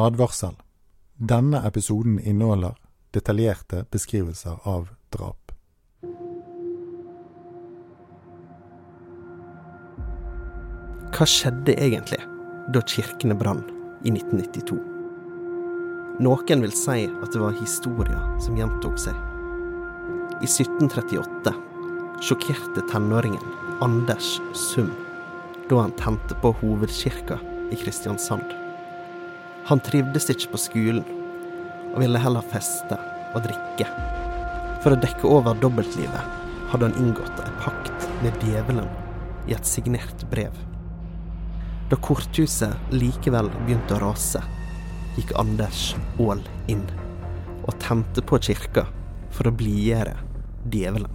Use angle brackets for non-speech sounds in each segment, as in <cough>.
Advarsel. Denne episoden inneholder detaljerte beskrivelser av drap. Hva skjedde egentlig da kirkene brann i 1992? Noen vil si at det var historier som gjentok seg. I 1738 sjokkerte tenåringen Anders Sum da han tente på hovedkirka i Kristiansand. Han trivdes ikke på skolen, og ville heller feste og drikke. For å dekke over dobbeltlivet hadde han inngått en pakt med djevelen i et signert brev. Da korthuset likevel begynte å rase, gikk Anders all inn og tente på kirka for å blidgjøre djevelen.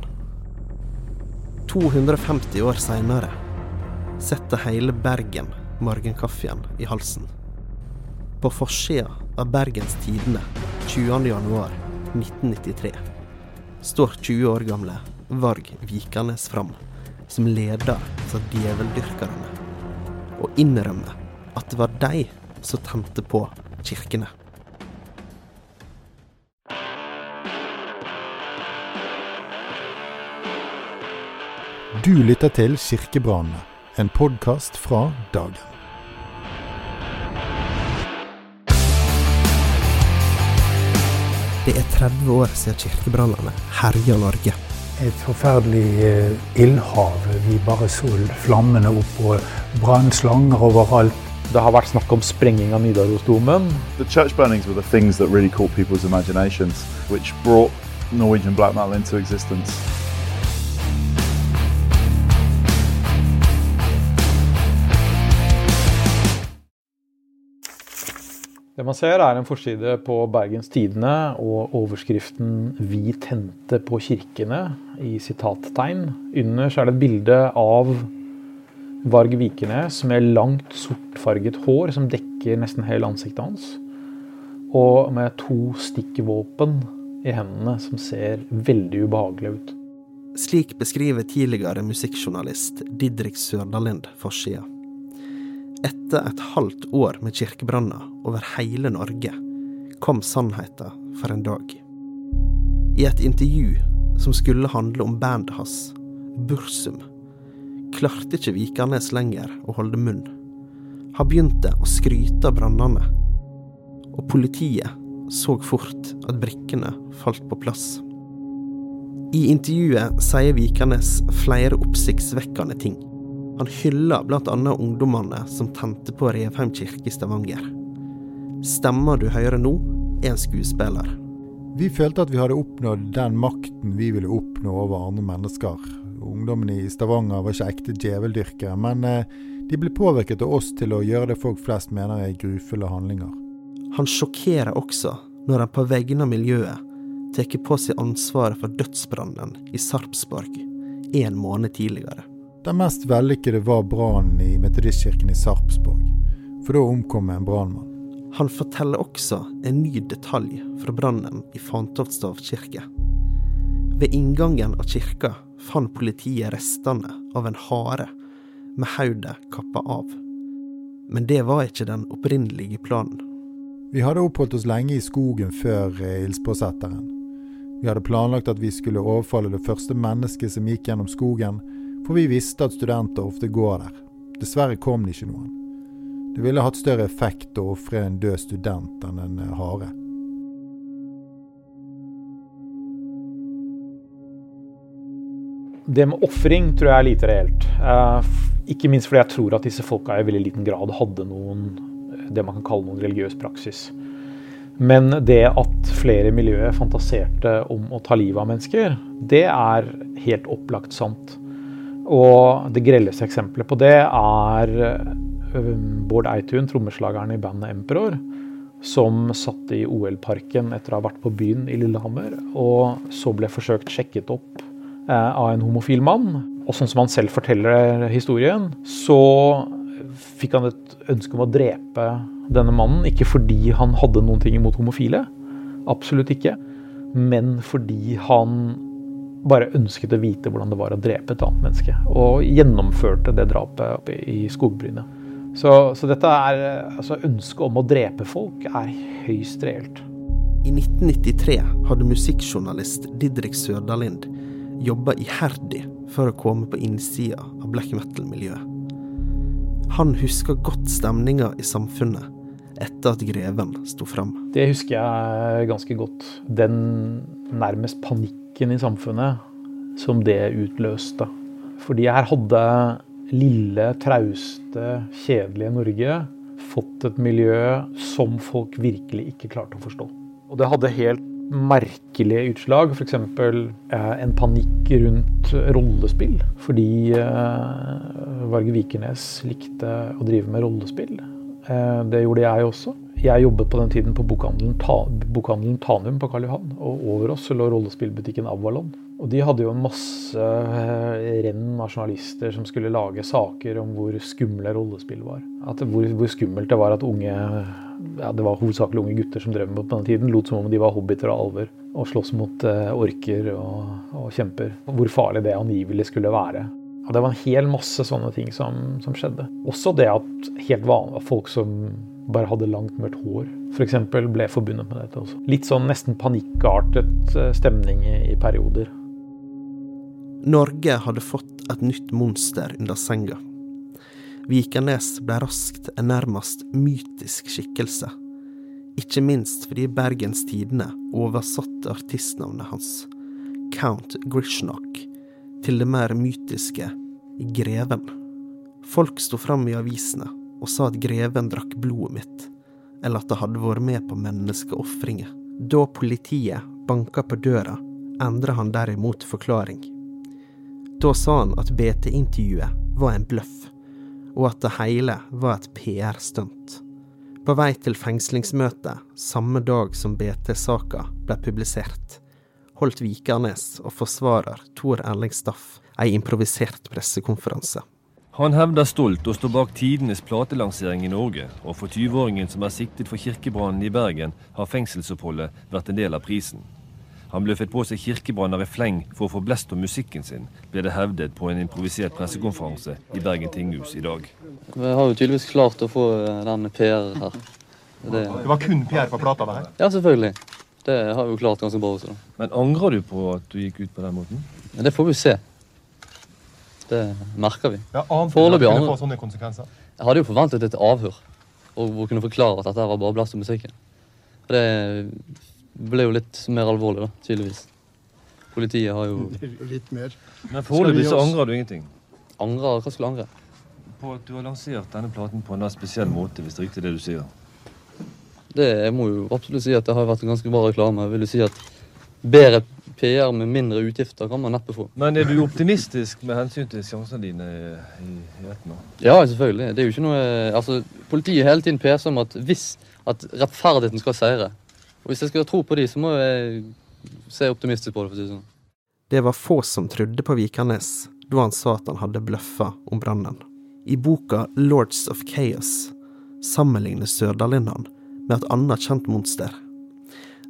250 år seinere setter hele Bergen morgenkaffen i halsen. På forsida av Bergens Tidende 20.1.1993 står 20 år gamle Varg Vikanes fram som leder for djeveldyrkerne, og innrømmer at det var de som tente på kirkene. Du lytter til Kirkebrannene, en podkast fra Dagen. Det er 30 år siden kirkebrannene herja Norge. Et forferdelig eh, ildhav. Vi bare så flammene opp og brannslanger overalt. Det har vært snakk om sprenging av Nidarosdomen. The var burnings were the things that really caught people's imaginations, which brought Norwegian black metal into existence. Det man ser, er en forside på Bergens Tidende og overskriften 'Vi tente på kirkene' i sitattegn. Under er det et bilde av Varg Vikenes med langt, sortfarget hår som dekker nesten hele ansiktet hans. Og med to stikkvåpen i hendene som ser veldig ubehagelige ut. Slik beskriver tidligere musikkjournalist Didrik Sørdalind forsida. Etter et halvt år med kirkebranner over hele Norge kom sannheten for en dag. I et intervju som skulle handle om bandet hans, Bursum, klarte ikke Vikanes lenger å holde munn. Han begynte å skryte av brannene, og politiet så fort at brikkene falt på plass. I intervjuet sier Vikanes flere oppsiktsvekkende ting. Han hyller bl.a. ungdommene som tente på Revheim kirke i Stavanger. Stemma du hører nå, er en skuespiller. Vi følte at vi hadde oppnådd den makten vi ville oppnå over andre mennesker. Ungdommene i Stavanger var ikke ekte djeveldyrkere, men eh, de ble påvirket av oss til å gjøre det folk flest mener er grufulle handlinger. Han sjokkerer også når han på vegne av miljøet tar på seg ansvaret for dødsbrannen i Sarpsborg en måned tidligere. Den mest vellykkede var brannen i Metodistkirken i Sarpsborg, for da omkom en brannmann. Han forteller også en ny detalj fra brannen i Fantoftstav kirke. Ved inngangen av kirka fant politiet restene av en hare med hodet kappa av. Men det var ikke den opprinnelige planen. Vi hadde oppholdt oss lenge i skogen før eh, ildspåsetteren. Vi hadde planlagt at vi skulle overfalle det første mennesket som gikk gjennom skogen, for vi visste at studenter ofte går der. Dessverre kom det ikke noen. Det ville hatt større effekt å ofre en død student enn en eh, hare. Det med ofring tror jeg er lite reelt. Eh, ikke minst fordi jeg tror at disse folka i veldig liten grad hadde noen det man kan kalle noen religiøs praksis. Men det at flere i miljøet fantaserte om å ta livet av mennesker, det er helt opplagt sant. Og det grelleste eksempelet på det er Bård Eitun, trommeslageren i bandet Emperor, som satt i OL-parken etter å ha vært på byen i Lillehammer, og så ble forsøkt sjekket opp av en homofil mann. Og sånn som han selv forteller historien, så fikk han et ønske om å drepe denne mannen. Ikke fordi han hadde noen ting imot homofile, absolutt ikke, men fordi han bare ønsket å vite hvordan det var å drepe et annet menneske. Og gjennomførte det drapet oppe i skogbrynet. Så, så dette er altså Ønsket om å drepe folk er høyst reelt. I 1993 hadde musikkjournalist Didrik Sørdalind jobba iherdig for å komme på innsida av black metal-miljøet. Han husker godt stemninga i samfunnet etter at Greven sto fram. Det husker jeg ganske godt. Den nærmest panikken i samfunnet som det utløste. Fordi her hadde lille, trauste, kjedelige Norge fått et miljø som folk virkelig ikke klarte å forstå. Og det hadde helt merkelige utslag. F.eks. Eh, en panikk rundt rollespill. Fordi eh, Varge Vikernes likte å drive med rollespill. Eh, det gjorde jeg også. Jeg jobbet på den tiden på bokhandelen, Ta bokhandelen Tanum på Karl Johan. Og over oss lå rollespillbutikken Avalon. Og de hadde jo en masse eh, renn av journalister som skulle lage saker om hvor skumle rollespill var. At hvor, hvor, skummelt det var at unge ja, Det var hovedsakelig unge gutter som drev med på den tiden. Lot som om de var hobbiter og alver og sloss mot uh, orker og, og, kjemper. Hvor farlig det angivelig skulle være. Og det var en hel masse sånne ting som, som skjedde. Også det at helt vanlige folk som bare hadde langt, mørkt hår, f.eks. For ble forbundet med dette også. Litt sånn nesten panikkartet eh, stemning i, i perioder. Norge hadde fått et nytt monster under senga. Vikernes ble raskt en nærmest mytisk skikkelse. Ikke minst fordi Bergens Tidende oversatte artistnavnet hans, Count Grishnok, til det mer mytiske Greven. Folk sto fram i avisene og sa at greven drakk blodet mitt, eller at det hadde vært med på menneskeofringer. Da politiet banka på døra, endra han derimot forklaring. Da sa han at BT-intervjuet var en bløff, og at det hele var et PR-stunt. På vei til fengslingsmøtet samme dag som BT-saka ble publisert, holdt Vikernes og forsvarer Tor Erling Staff ei improvisert pressekonferanse. Han hevder stolt å stå bak tidenes platelansering i Norge, og for 20-åringen som er siktet for kirkebrannen i Bergen, har fengselsoppholdet vært en del av prisen. Han bløffet på seg kirkebranner i fleng for å få blest om musikken sin, ble det hevdet på en improvisert pressekonferanse i Bergen tinghus i dag. Vi har jo tydeligvis klart å få den PR her. Det, det var kun PR på plata? her? Ja, selvfølgelig. Det har vi jo klart ganske bra også. Da. Men angrer du på at du gikk ut på den måten? Ja, det får vi se. Det merker vi. Ja, Foreløpig kunne få sånne konsekvenser? Jeg hadde jo forventet et avhør. Og å kunne forklare at dette var bare blast om musikken. Det ble jo litt mer alvorlig, da, tydeligvis. Politiet har jo <laughs> Litt mer. Men foreløpig så angrer du ingenting? Angrer? Hva skulle du angre? På at du har lansert denne platen på en spesiell måte, hvis det er riktig det du sier. Det, jeg må jo absolutt si at det har vært en ganske bra reklame. Jeg vil jo si at bedre PR med mindre utgifter kan man neppe få. Men er du optimistisk med hensyn til sjansene dine i, i retten nå? Ja, selvfølgelig. Det er jo ikke noe Altså, politiet hele tiden peser om at hvis at rettferdigheten skal seire, og Hvis jeg skal tro på de, så må jeg se optimistisk på det. for å si sånn. Det var få som trodde på Vikernes da han sa at han hadde bløffa om brannen. I boka Lords of Chaos sammenligner Sørdalind han med et annet kjent monster,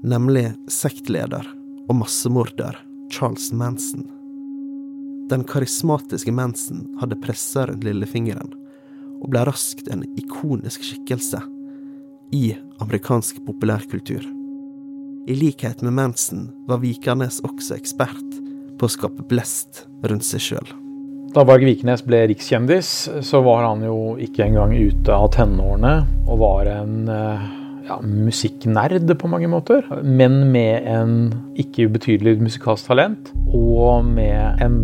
nemlig sektleder og massemorder Charles Manson. Den karismatiske Manson hadde pressa rundt lillefingeren, og ble raskt en ikonisk skikkelse i amerikansk populærkultur. I likhet med Manson var Vikernes også ekspert på å skape blest rundt seg sjøl. Da Varg Vikernes ble rikskjendis, så var han jo ikke engang ute av tenårene og var en eh, ja, musikknerd på mange måter. Men med en ikke ubetydelig musikalsk talent, og med en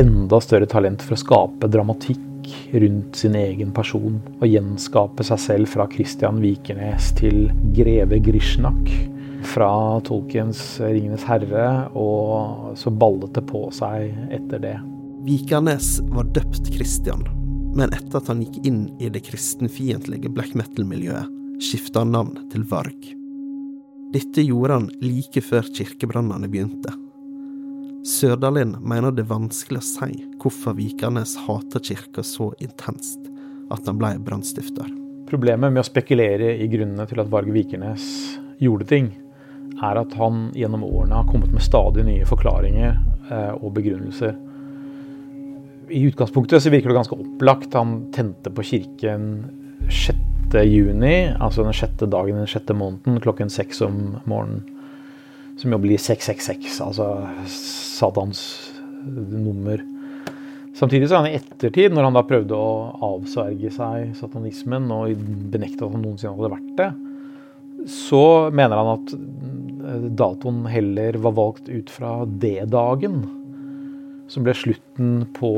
enda større talent for å skape dramatikk rundt sin egen person. Og gjenskape seg selv fra Christian Vikernes til greve Grishnak fra Tolkiens 'Ringenes herre', og så ballet det på seg etter det. Vikernes var døpt Christian, men etter at han gikk inn i det kristenfiendtlige black metal-miljøet, skifta han navn til Varg. Dette gjorde han like før kirkebrannene begynte. Sørdalin mener det er vanskelig å si hvorfor Vikernes hater kirka så intenst at han ble brannstifter. Problemet med å spekulere i grunnene til at Varg Vikernes gjorde ting, er at han gjennom årene har kommet med stadig nye forklaringer eh, og begrunnelser. I utgangspunktet så virker det ganske opplagt. Han tente på kirken 6. juni, altså den sjette dagen den sjette måneden, klokken seks om morgenen. Som jo blir 666, altså Satans nummer. Samtidig så er han i ettertid, når han da prøvde å avsverge seg satanismen og benekte at han noensinne hadde vært det, så mener han at datoen heller var valgt ut fra D-dagen, som ble slutten på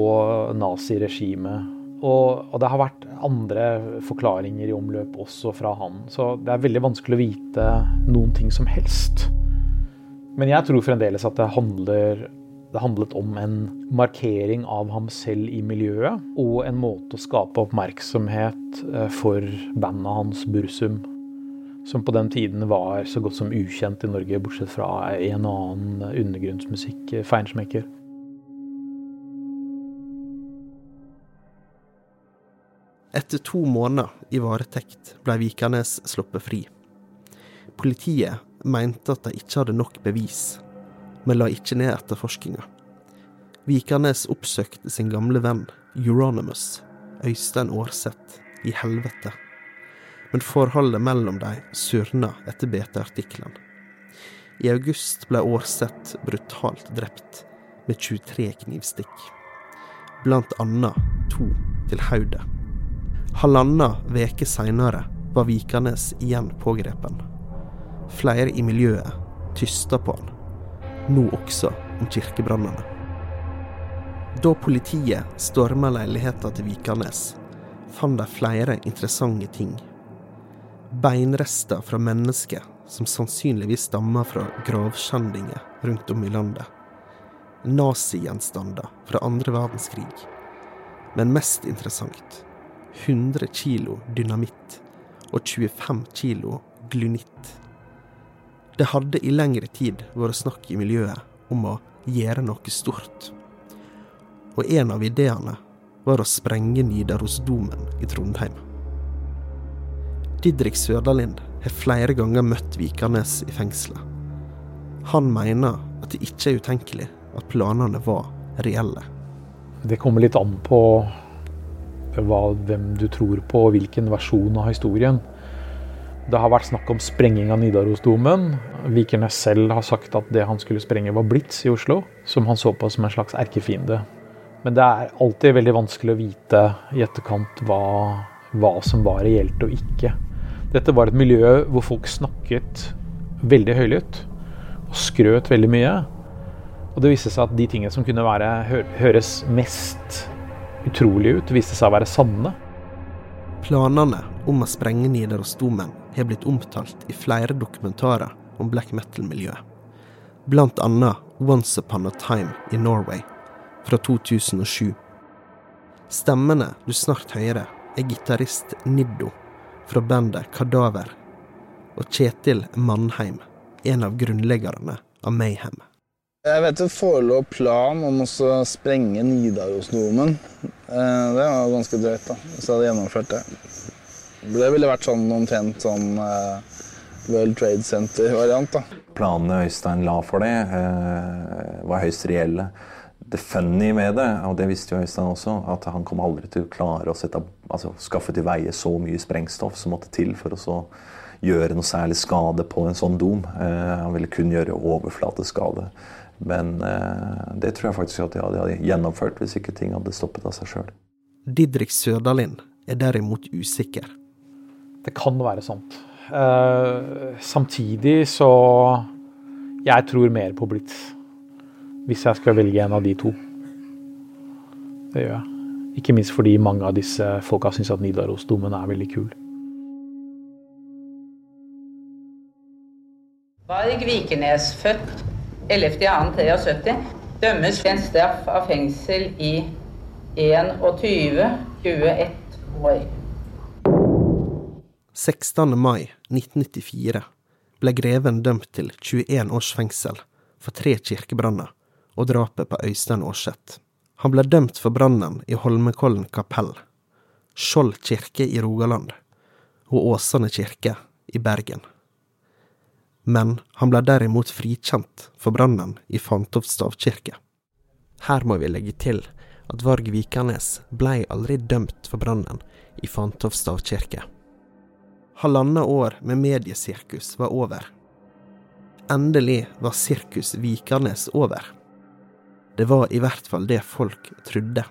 naziregimet. Og, og det har vært andre forklaringer i omløp også fra han, så det er veldig vanskelig å vite noen ting som helst. Men jeg tror fremdeles at det handler det handlet om en markering av ham selv i miljøet, og en måte å skape oppmerksomhet eh, for bandet hans Bursum som på den tiden var så godt som ukjent i Norge, bortsett fra en og annen undergrunnsmusikk, Etter to måneder i varetekt ble Vikanes sluppet fri. Politiet mente at de ikke hadde nok bevis, men la ikke ned etterforskninga. Vikanes oppsøkte sin gamle venn Euronymous, Øystein Aarseth, i helvete men forholdet mellom dem surna etter BT-artikkelen. I august ble Aarseth brutalt drept med 23 knivstikk, blant annet to til hodet. Halvanna veke seinere var Vikanes igjen pågrepen. Flere i miljøet tysta på han, nå også om kirkebrannene. Da politiet storma leiligheta til Vikanes, fant de flere interessante ting beinrester fra mennesker som sannsynligvis stammer fra gravskjendinger rundt om i landet. Nazigjenstander fra andre verdenskrig. Men mest interessant 100 kilo dynamitt og 25 kilo glunitt. Det hadde i lengre tid vært snakk i miljøet om å gjøre noe stort. Og en av ideene var å sprenge Nidarosdomen i Trondheim. Didrik Søderlind har flere ganger møtt Vikanes i fengselet. Han mener at det ikke er utenkelig at planene var reelle. Det kommer litt an på hva, hvem du tror på og hvilken versjon av historien. Det har vært snakk om sprenging av Nidarosdomen. Vikernes selv har sagt at det han skulle sprenge, var Blitz i Oslo, som han så på som en slags erkefiende. Men det er alltid veldig vanskelig å vite i etterkant hva, hva som var reelt og ikke. Dette var et miljø hvor folk snakket veldig høylytt og skrøt veldig mye. Og det viste seg at de tingene som kunne være, høres mest utrolig ut, viste seg å være sanne. Planene om å sprenge Nidarosdomen har blitt omtalt i flere dokumentarer om black metal-miljøet. Blant annet Once Upon a Time in Norway fra 2007. Stemmene du snart hører, er gitarist Niddo fra bandet Kadaver, og Kjetil Mannheim, en av grunnleggerne av Mayhem. Jeg vet det forelå plan om å sprenge Nidarosdomen. Eh, det var ganske drøyt, da, hvis jeg hadde gjennomført det. Det ville vært sånn omtrent sånn eh, World Trade Center-variant. da. Planene Øystein la for det, eh, var høyst reelle det funny med det, og det visste jo Øystein også, at han kom aldri til å klare å sette, altså, skaffe til veie så mye sprengstoff som måtte til for å så gjøre noe særlig skade på en sånn dom. Eh, han ville kun gjøre overflateskade. Men eh, det tror jeg faktisk at de hadde gjennomført hvis ikke ting hadde stoppet av seg sjøl. Didrik Sørdalin er derimot usikker. Det kan være sant. Eh, samtidig så Jeg tror mer på Blitz. Hvis jeg skal velge en av de to. Det gjør jeg. Ikke minst fordi mange av disse folka syns at Nidarosdomen er veldig kul. Varg Vikenes, født 11.2.73, dømmes til en straff av fengsel i 21-21 år. 16. mai 1994 ble greven dømt til 21 års fengsel for tre kirkebranner og drapet på Øystein Aarseth. Han ble dømt for brannen i Holmenkollen kapell, Skjold kirke i Rogaland og Åsane kirke i Bergen. Men han ble derimot frikjent for brannen i Fantoft kirke. Her må vi legge til at Varg Vikernes blei aldri dømt for brannen i Fantoft kirke. Halvannet år med mediesirkus var over. Endelig var Sirkus Vikernes over. Det var i hvert fall det folk trodde.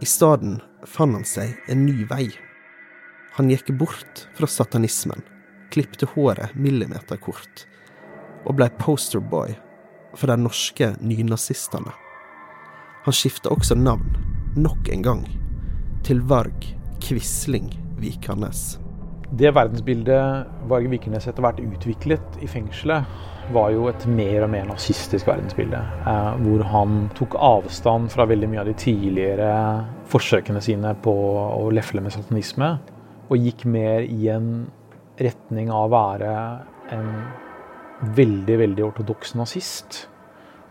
I stedet fant han seg en ny vei. Han gikk bort fra satanismen, klipte håret millimeterkort og ble posterboy for de norske nynazistene. Han skifta også navn, nok en gang, til Varg Quisling Vikernes. Det verdensbildet Varg Vikernes etter hvert utviklet i fengselet, var jo et mer og mer nazistisk verdensbilde. Eh, hvor han tok avstand fra veldig mye av de tidligere forsøkene sine på å lefle med satanisme. Og gikk mer i en retning av å være en veldig, veldig ortodoks nazist.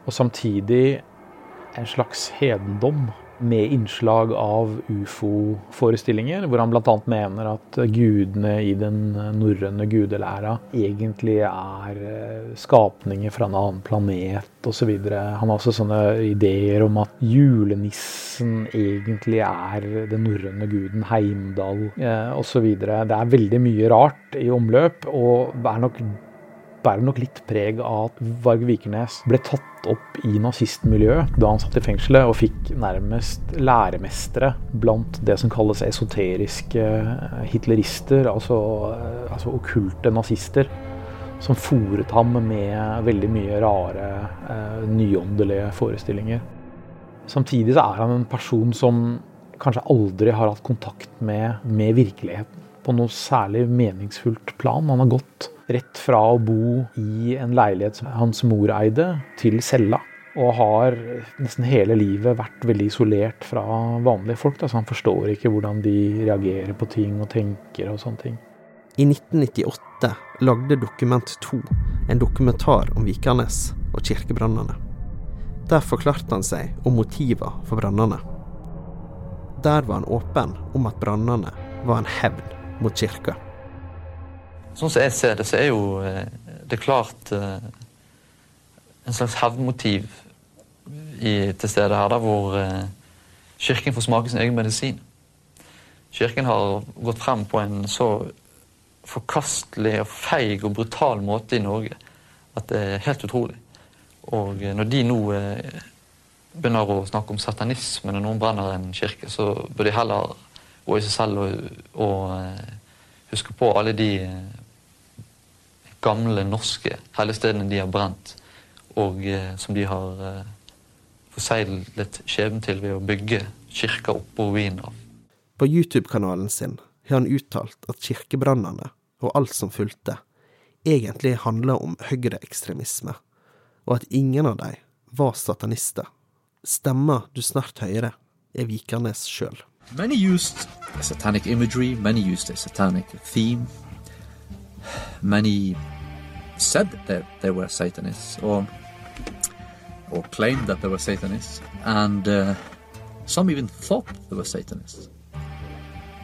Og samtidig en slags hedendom med innslag av ufo-forestillinger, hvor han bl.a. mener at gudene i den norrøne gudelæra egentlig er eh, skapninger fra en annen planet osv. Han har også sånne ideer om at julenissen egentlig er den norrøne guden Heimdal eh, osv. Det er veldig mye rart i omløp, og er nok bærer nok litt preg av at Varg Vikernes ble tatt opp i nazistmiljøet da han satt i fengselet, og fikk nærmest læremestere blant det som kalles esoteriske eh, hitlerister, altså, eh, altså okkulte nazister. Som fòret ham med veldig mye rare, eh, nyåndelige forestillinger. Samtidig så er han en person som kanskje aldri har hatt kontakt med, med virkeligheten på noe særlig meningsfullt plan. Han har gått rett fra å bo i en leilighet som hans mor eide, til cella. Og har nesten hele livet vært veldig isolert fra vanlige folk. Da, så han forstår ikke hvordan de reagerer på ting og tenker og sånne ting. I 1998 lagde Dokument 2 en dokumentar om Vikernes og kirkebrannene. Der forklarte han seg om motiver for brannene. Der var han åpen om at brannene var en hevn mot kirka. Sånn som jeg ser det, så er jo det det klart eh, en slags hevnmotiv til stede her, da, hvor eh, Kirken får smake sin egen medisin. Kirken har gått frem på en så forkastelig og feig og brutal måte i Norge at det er helt utrolig. Og når de nå begynner å snakke om satanisme når noen brenner en kirke, så bør de heller gå i seg selv og, og huske på alle de gamle norske helligstedene de har brent, og eh, som de har eh, forseglet skjebnen til ved å bygge kirker oppå ruiner av. På YouTube-kanalen sin har han uttalt at kirkebrannene og alt som fulgte, egentlig handla om høyreekstremisme, og at ingen av dem var satanister. Stemma du snart hører, er Vikernes sjøl. Many used satanic imagery, many used a satanic theme. Many said that they were Satanists or or claimed that they were Satanists, and uh, some even thought they were Satanists.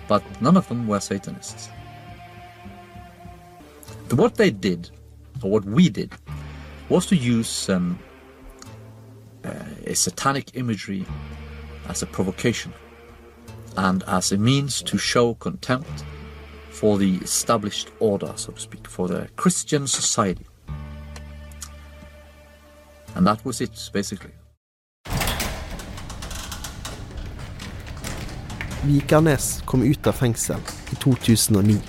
But none of them were Satanists. But what they did, or what we did, was to use um, uh, a satanic imagery as a provocation and as a means to show contempt for the established order, so to speak, for the Christian society. And that was it, basically. Vikernes kom ut av fengsel i 2009.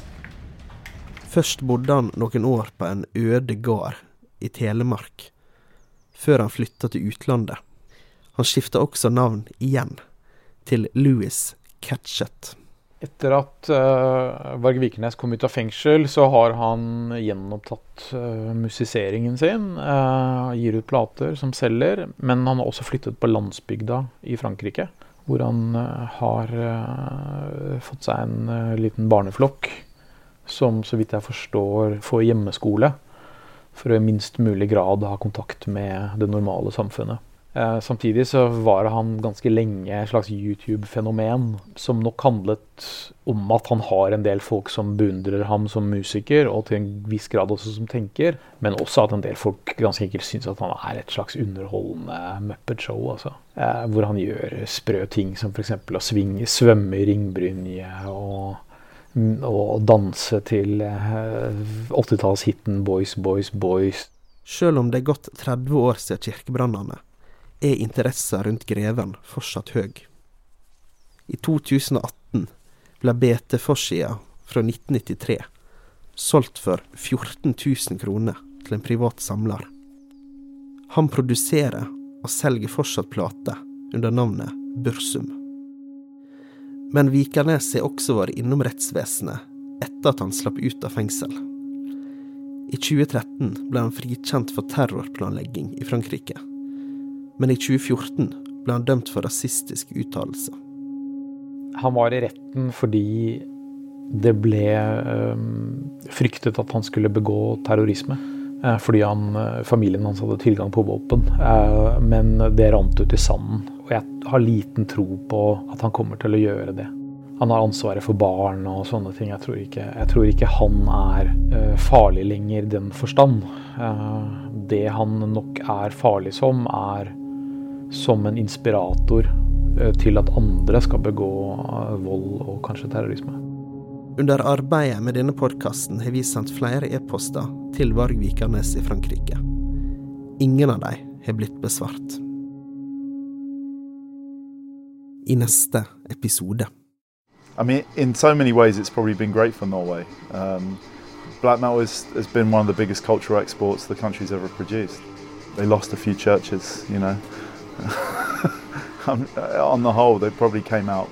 Først bodde han noen år på en øde gard i Telemark, før han flytta til utlandet. Han skifta også navn igjen, til Louis Catchet. Etter at uh, Varg Vikernes kom ut av fengsel, så har han gjenopptatt uh, musiseringen sin. Uh, gir ut plater som selger, men han har også flyttet på landsbygda i Frankrike. Hvor han har fått seg en liten barneflokk som, så vidt jeg forstår, får hjemmeskole. For å i minst mulig grad ha kontakt med det normale samfunnet. Eh, samtidig så var han ganske lenge et slags YouTube-fenomen som nok handlet om at han har en del folk som beundrer ham som musiker, og til en viss grad også som tenker, men også at en del folk ganske enkelt syns at han er et slags underholdende Muppet-show. Altså. Eh, hvor han gjør sprø ting som f.eks. å svinge, svømme i ringbrynje og, og danse til 80-tallshiten eh, 'Boys, Boys, Boys'. Sjøl om det er gått 30 år siden kirkebrannene, er interessa rundt Greven fortsatt høy. I 2018 ble BT-forsida fra 1993 solgt for 14 000 kroner til en privat samler. Han produserer og selger fortsatt plater under navnet Bursum. Men Vikernes har også vært innom rettsvesenet etter at han slapp ut av fengsel. I 2013 ble han frikjent for terrorplanlegging i Frankrike men i 2014 ble han dømt for rasistisk uttalelse. Han var i retten fordi det ble um, fryktet at han skulle begå terrorisme. Uh, fordi han, uh, familien hans hadde tilgang på våpen. Uh, men det rant ut i sanden. Og jeg har liten tro på at han kommer til å gjøre det. Han har ansvaret for barn og sånne ting. Jeg tror ikke, jeg tror ikke han er farlig lenger i den forstand. det han nok er farlig som, er som en inspirator eh, til at andre skal begå eh, vold og kanskje terrorisme. Under arbeidet med denne podkasten har vi sendt flere e-poster til Varg Vikernes i Frankrike. Ingen av dem har blitt besvart. I neste episode. I mean, in so many ways, it's probably been great for Norway. Um, black metal is, has been one of the biggest cultural exports the country's ever produced. They lost a few churches, you know. <laughs> on the whole, they probably came out.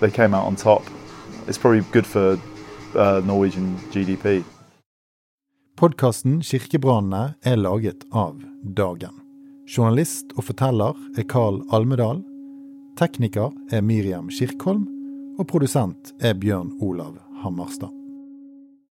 They came out on top. It's probably good for uh, Norwegian GDP. Podkasten Kirkebrannene er laget av Dagen. Journalist og forteller er Carl Almedal. Tekniker er Miriam Kirkholm. Og produsent er Bjørn Olav Hammerstad.